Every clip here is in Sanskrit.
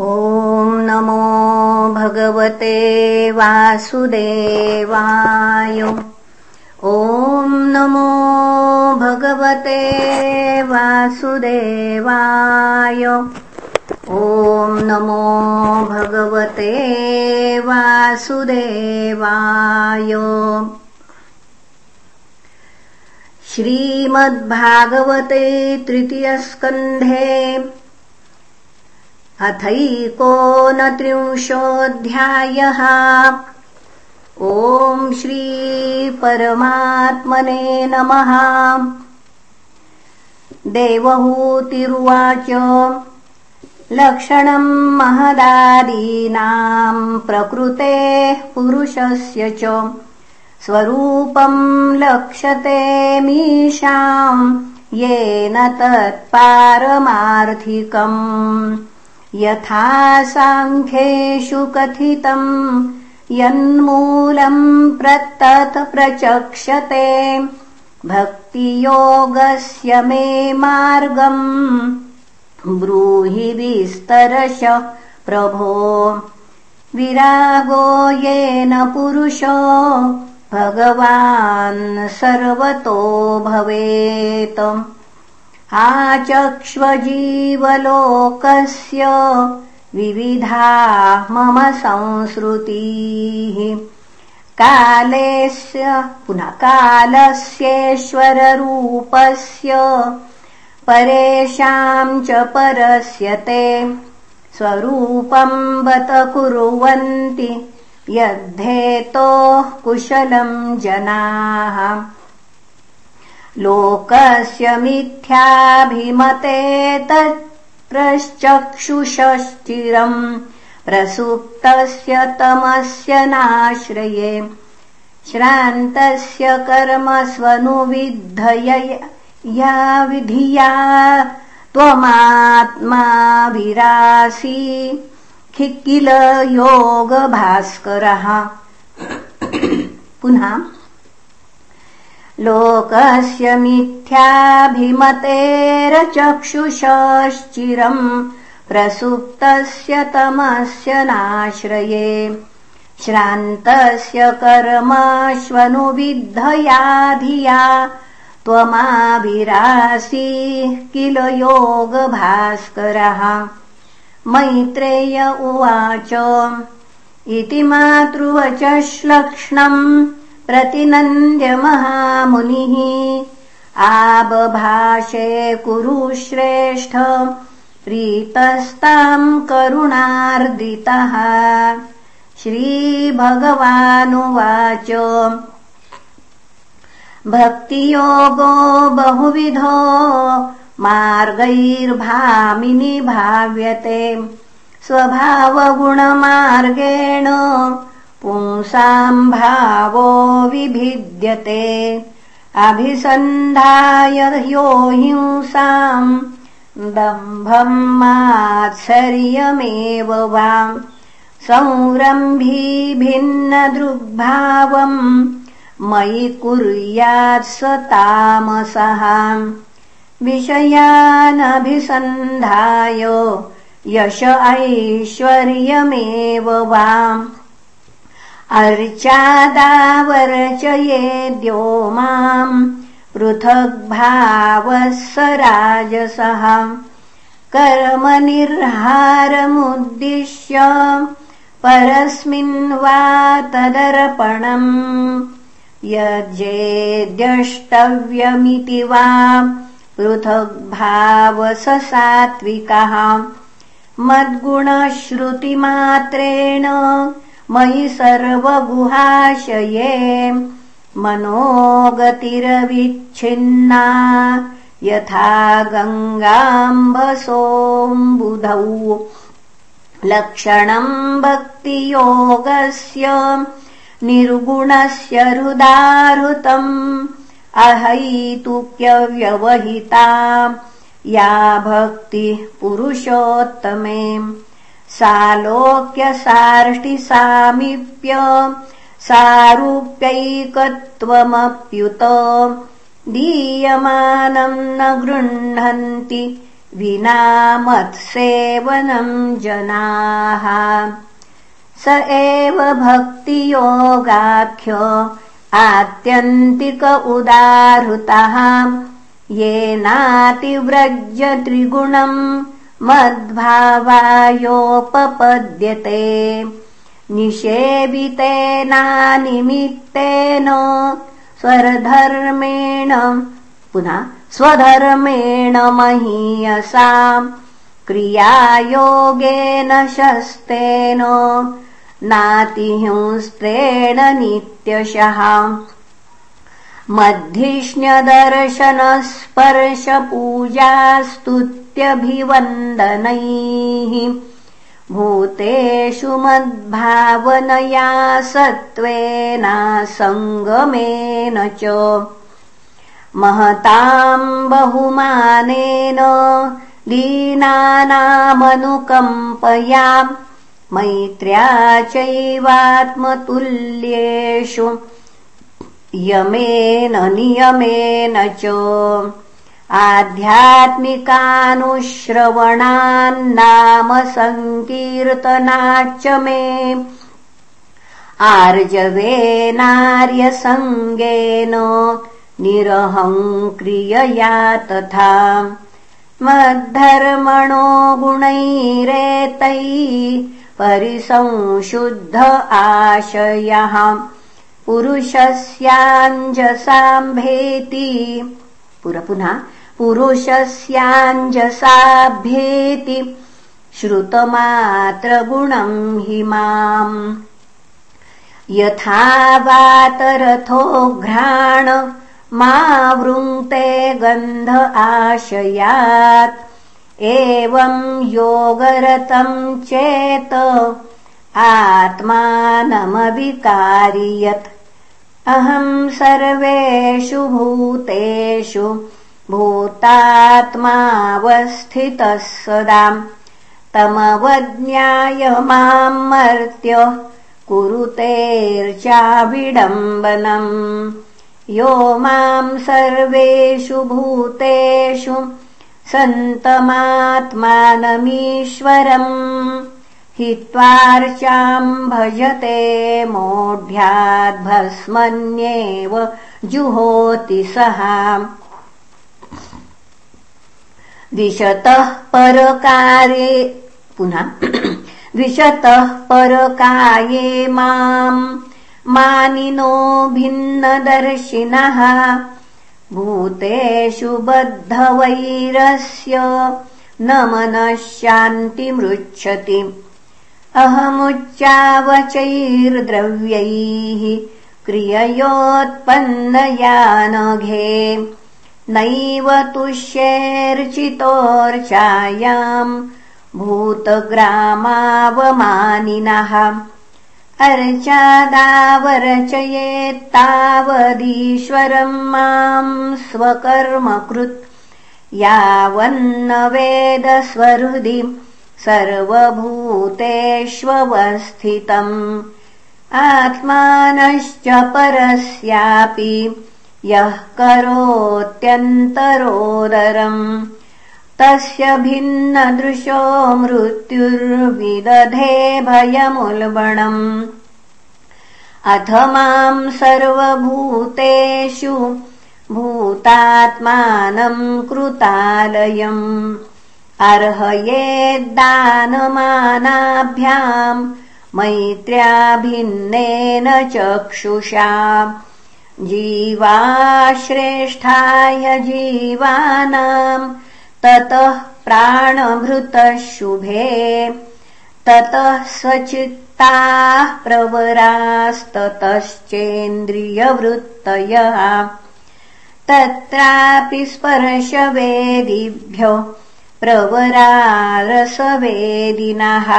ॐ नमो भगवते वासुदेवाय। ॐ नमो भगवते वासुदेवाय। ॐ नमो भगवते वासुदेवाय। श्रीमद्भागवते तृतीयस्कन्धे अथैकोनत्रिंशोऽध्यायः ॐ श्रीपरमात्मने नमः। देवहूतिरुवाच। लक्षणम् महदादीनाम् प्रकृतेः पुरुषस्य च। स्वरूपम् लक्ष्यते मीशाम् येन तत्पारमार्थिकम् यथा साङ्ख्येषु कथितम् यन्मूलम् प्रतत् प्रचक्षते। भक्तियोगस्य मे मार्गम्। ब्रूहि विस्तरश प्रभो। विरागो येन पुरुषो। भगवान् सर्वतो भवेत् आचक्ष्वजीवलोकस्य विविधा मम संसृतिः। कालेस्य पुनः कालस्येश्वररूपस्य परेषाम् च परस्यते स्वरूपम् बत कुर्वन्ति यद्धेतोः कुशलम् जनाः लोकस्य मिथ्याभिमते तत्प्रश्चक्षुषश्चिरम् प्रसुप्तस्य तमस्य नाश्रये श्रान्तस्य कर्मस्वनुविद्धय या विधिया त्वमात्मा विरासी किल योगभास्करः पुनः लोकस्य मिथ्याभिमतेरचक्षुषश्चिरम् प्रसुप्तस्य तमस्य नाश्रये। श्रान्तस्य कर्मश्वनुविद्धया धिया त्वमाविरासी किल योगभास्करः। मैत्रेय उवाच। इति मातृवच श्लक्ष्णम् प्रतिनन्द्य महामुनिः आबभाषे कुरुश्रेष्ठ प्रीतस्ताम् करुणार्दितः। श्रीभगवानुवाच। भक्तियोगो बहुविधो मार्गैर्भामिनि भाव्यते। स्वभावगुणमार्गेण पुंसाम् भावो विभिद्यते। अभिसन्धाय ह्यो हिंसाम् दम्भम् मात्सर्यमेव वा। संरम्भी भिन्नदृग्भावम् मयि कुर्यात् स तामसः विषयानभिसन्धाय यश ऐश्वर्यमेव वा अर्चादावर्चयेद्यो माम् पृथग्भावः स राजसः कर्मनिर्हारमुद्दिश्य परस्मिन् वा तदर्पणम्। यज्जेद्यष्टव्यमिति वा पृथग्भावस सात्विकः मद्गुणश्रुतिमात्रेण मयि सर्वगुहाशये मनोगतिरविच्छिन्ना यथा गङ्गाम्बसोऽम्बुधौ। लक्षणम् भक्तियोगस्य निर्गुणस्य हृदाहृतम्। अहैतुक्यव्यवहिता या भक्तिः पुरुषोत्तमे सालोक्यसार्ष्टिसामीप्य सारूप्यैकत्वमप्युत दीयमानम् न गृह्णन्ति विना मत्सेवनम् जनाः। स एव भक्तियोगाख्य आत्यन्तिक उदाहृतः येनातिव्रज त्रिगुणम् मद्भावायोपपद्यते। निषेवितेनानिमित्तेन स्वरधर्मेण पुनः स्वधर्मेण महीयसाम् क्रियायोगेन शस्तेन नातिहिंस्त्रेण नित्यशः मद्धिष्ण्यदर्शनस्पर्शपूजास्तुत्यभिवन्दनैः भूतेषु मद्भावनया सत्त्वेनासङ्गमेन च। महताम् बहुमानेन दीनानामनुकम्पया मैत्र्या चैवात्मतुल्येषु। यमेन नियमेन च आध्यात्मिकानुश्रवणान्नाम सङ्कीर्तनाच्च मे। आर्जवेनार्यसङ्गेन निरहङ्क्रियया तथा। मद्धर्मणो गुणैरेतैः परिसंशुद्ध आशयः। पुरुषस्याञ्जसाम्भेति। पुरपुनः पुरुषस्याञ्जसाभ्येति श्रुतमात्रगुणम् हि माम्। यथा वातरथोघ्राण मा वृङ्क्ते गन्ध आशयात्। एवम् योगरतम् चेत आत्मानमविकारियत्। अहम् सर्वेषु भूतेषु भूतात्मावस्थितः सदा तमवज्ञाय माम् मर्त्य कुरुतेर्चाविडम्बनम् यो माम् सर्वेषु भूतेषु सन्तमात्मानमीश्वरम्। हित्वार्चाम् भजते मोढ्याद्भस्मन्येव जुहोति सः द्विशतः परकारे पुनः द्विशतः परकाये माम् मानिनो भिन्नदर्शिनः। भूतेषु बद्धवैरस्य न मनः शान्तिमृच्छति अहमुच्चावचैर्द्रव्यैः क्रिययोत्पन्नयानघे नैव तुष्येऽर्चितोऽर्चायाम् भूतग्रामावमानिनः। अर्चादावरचयेत्तावदीश्वरम् माम् स्वकर्मकृत्। यावन्न वेदस्वहृदि सर्वभूतेष्वस्थितम् आत्मानश्च परस्यापि यः करोत्यन्तरोदरम्। तस्य भिन्नदृशो मृत्युर्विदधे भयमुल्बणम्। अथ माम् सर्वभूतेषु भूतात्मानम् कृतालयम्। अर्हयेद्दानमानाभ्याम् मैत्र्या भिन्नेन चक्षुषा जीवाश्रेष्ठाय जीवानाम् ततः प्राणभृतः शुभे ततः स्वचित्ताः प्रवरास्ततश्चेन्द्रियवृत्तयः। तत्रापि स्पर्शवेदिभ्यो प्रवरारसवेदिनः।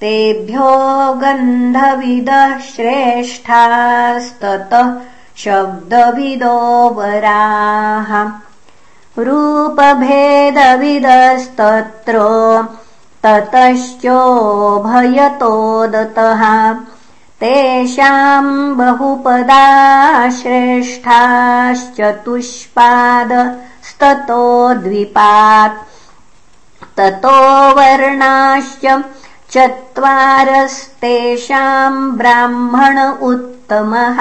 तेभ्यो गन्धविदः श्रेष्ठास्ततः शब्दविदो वराः रूपभेदविदस्तत्र ततश्चोभयतोदतः तेषाम् बहुपदा श्रेष्ठाश्चतुष्पादस्ततो द्विपात्। ततो वर्णाश्च चत्वारस्तेषाम् ब्राह्मण उत्तमः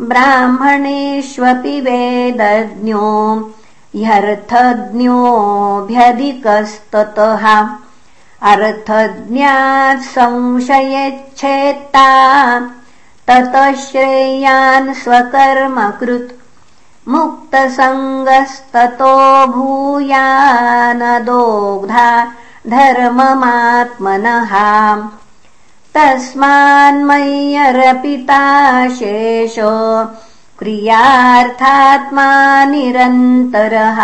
ब्राह्मणेष्वपि वेदज्ञो ह्यर्थज्ञोऽभ्यधिकस्ततः। अर्थज्ञात् संशयच्छेत्ता। ततः श्रेयान् स्वकर्मकृत्। मुक्तसङ्गस्ततो भूयानदोग्धा धर्ममात्मनः तस्मान्मय्यरपिता शेषो क्रियार्थात्मा निरन्तरः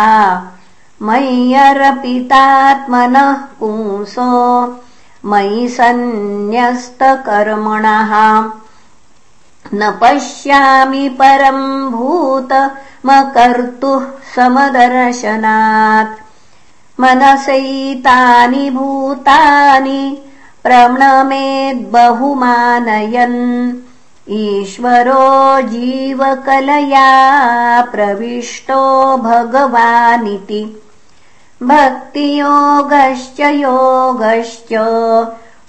मय्यरपितात्मनः पुंसो मयि सन्न्यस्तकर्मणः न पश्यामि परम् भूतमकर्तुः समदर्शनात् मनसैतानि भूतानि प्रणमेद्बहुमानयन्। ईश्वरो जीवकलया प्रविष्टो भगवानिति। भक्तियोगश्च योगश्च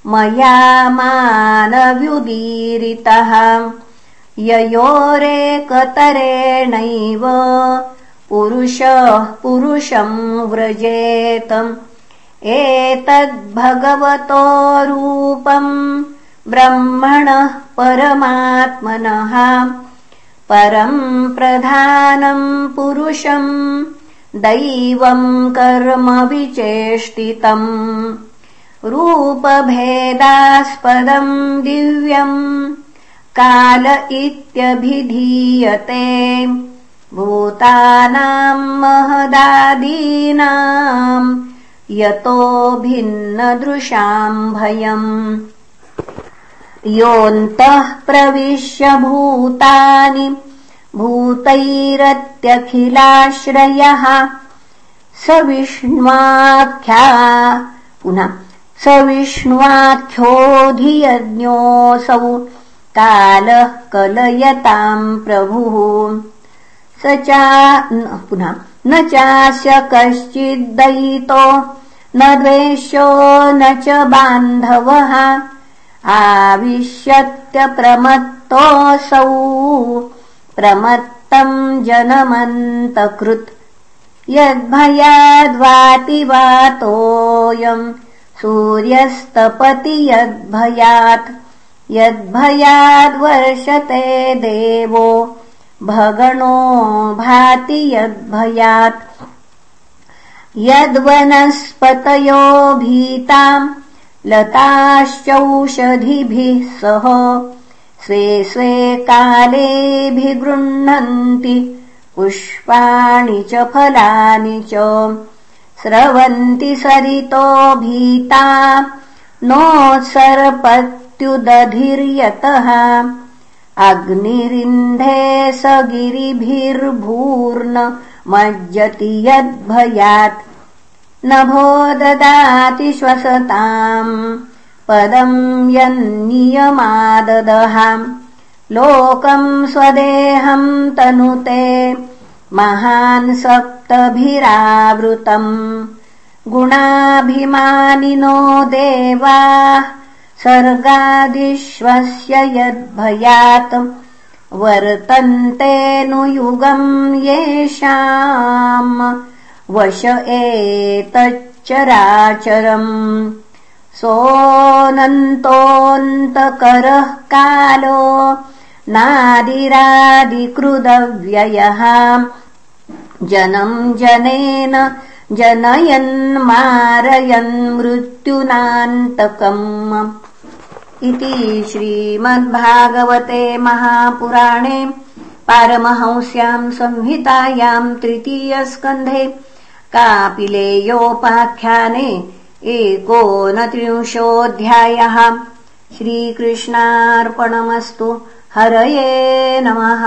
मया मानव्युदीरितः। ययोरेकतरेणैव पुरुषः पुरुषम् व्रजेत एतद्भगवतो रूपम् ब्रह्मणः परमात्मनः परम् प्रधानम् पुरुषम् दैवम् कर्म विचेष्टितम् रूपभेदास्पदम् दिव्यम् काल इत्यभिधीयते भूतानाम् महदादीनाम् यतो भिन्नदृशाम् भयम्। योऽन्तः प्रविश्य भूतानि भूतैरत्यखिलाश्रयः। स विष्ण्वाख्या पुनः स विष्ण्वाख्योऽधियज्ञोऽसौ कालः कलयताम् प्रभुः स चा पुनः न चास्य कश्चिद्दयितो न द्वेष्यो न च बान्धवः आविश्यत्यप्रमत्तोऽसौ प्रमत्तम् जनमन्तकृत् यद्भयाद्वातिवातोऽयम् सूर्यस्तपति यद्भयात् यद्भयाद्वर्षते देवो भगणो भाति यद्भयात्। यद्वनस्पतयो भीताम् लताश्चौषधिभिः सह स्वे स्वे कालेऽभिगृह्णन्ति पुष्पाणि च फलानि च। स्रवन्ति सरितो भीता नोत्सर्पत्युदधिर्यतः अग्निरिन्धे स गिरिभिर्भूर्न मज्जति यद्भयात्। नभो ददाति श्वसताम्। पदम् यन्नियमाददहाम् लोकम् स्वदेहम् तनुते महान् सप्तभिरावृतम्। गुणाभिमानिनो देवाः सर्गादिश्वस्य यद्भयात् वर्तन्तेऽनुयुगम् येषाम्। वश एतच्चराचरम्। सोऽनन्तोऽन्तकरः कालो नादिरादिकृदव्ययः जनम् जनेन जनयन् मृत्युनान्तकम् इति श्रीमद्भागवते महापुराणे पारमहंस्याम् संहितायाम् तृतीयस्कन्धे कापिलेयोपाख्याने एकोनत्रिंशोऽध्यायः श्रीकृष्णार्पणमस्तु। हरये नमः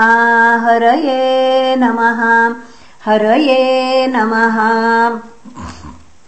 हरये नमः हरये नमः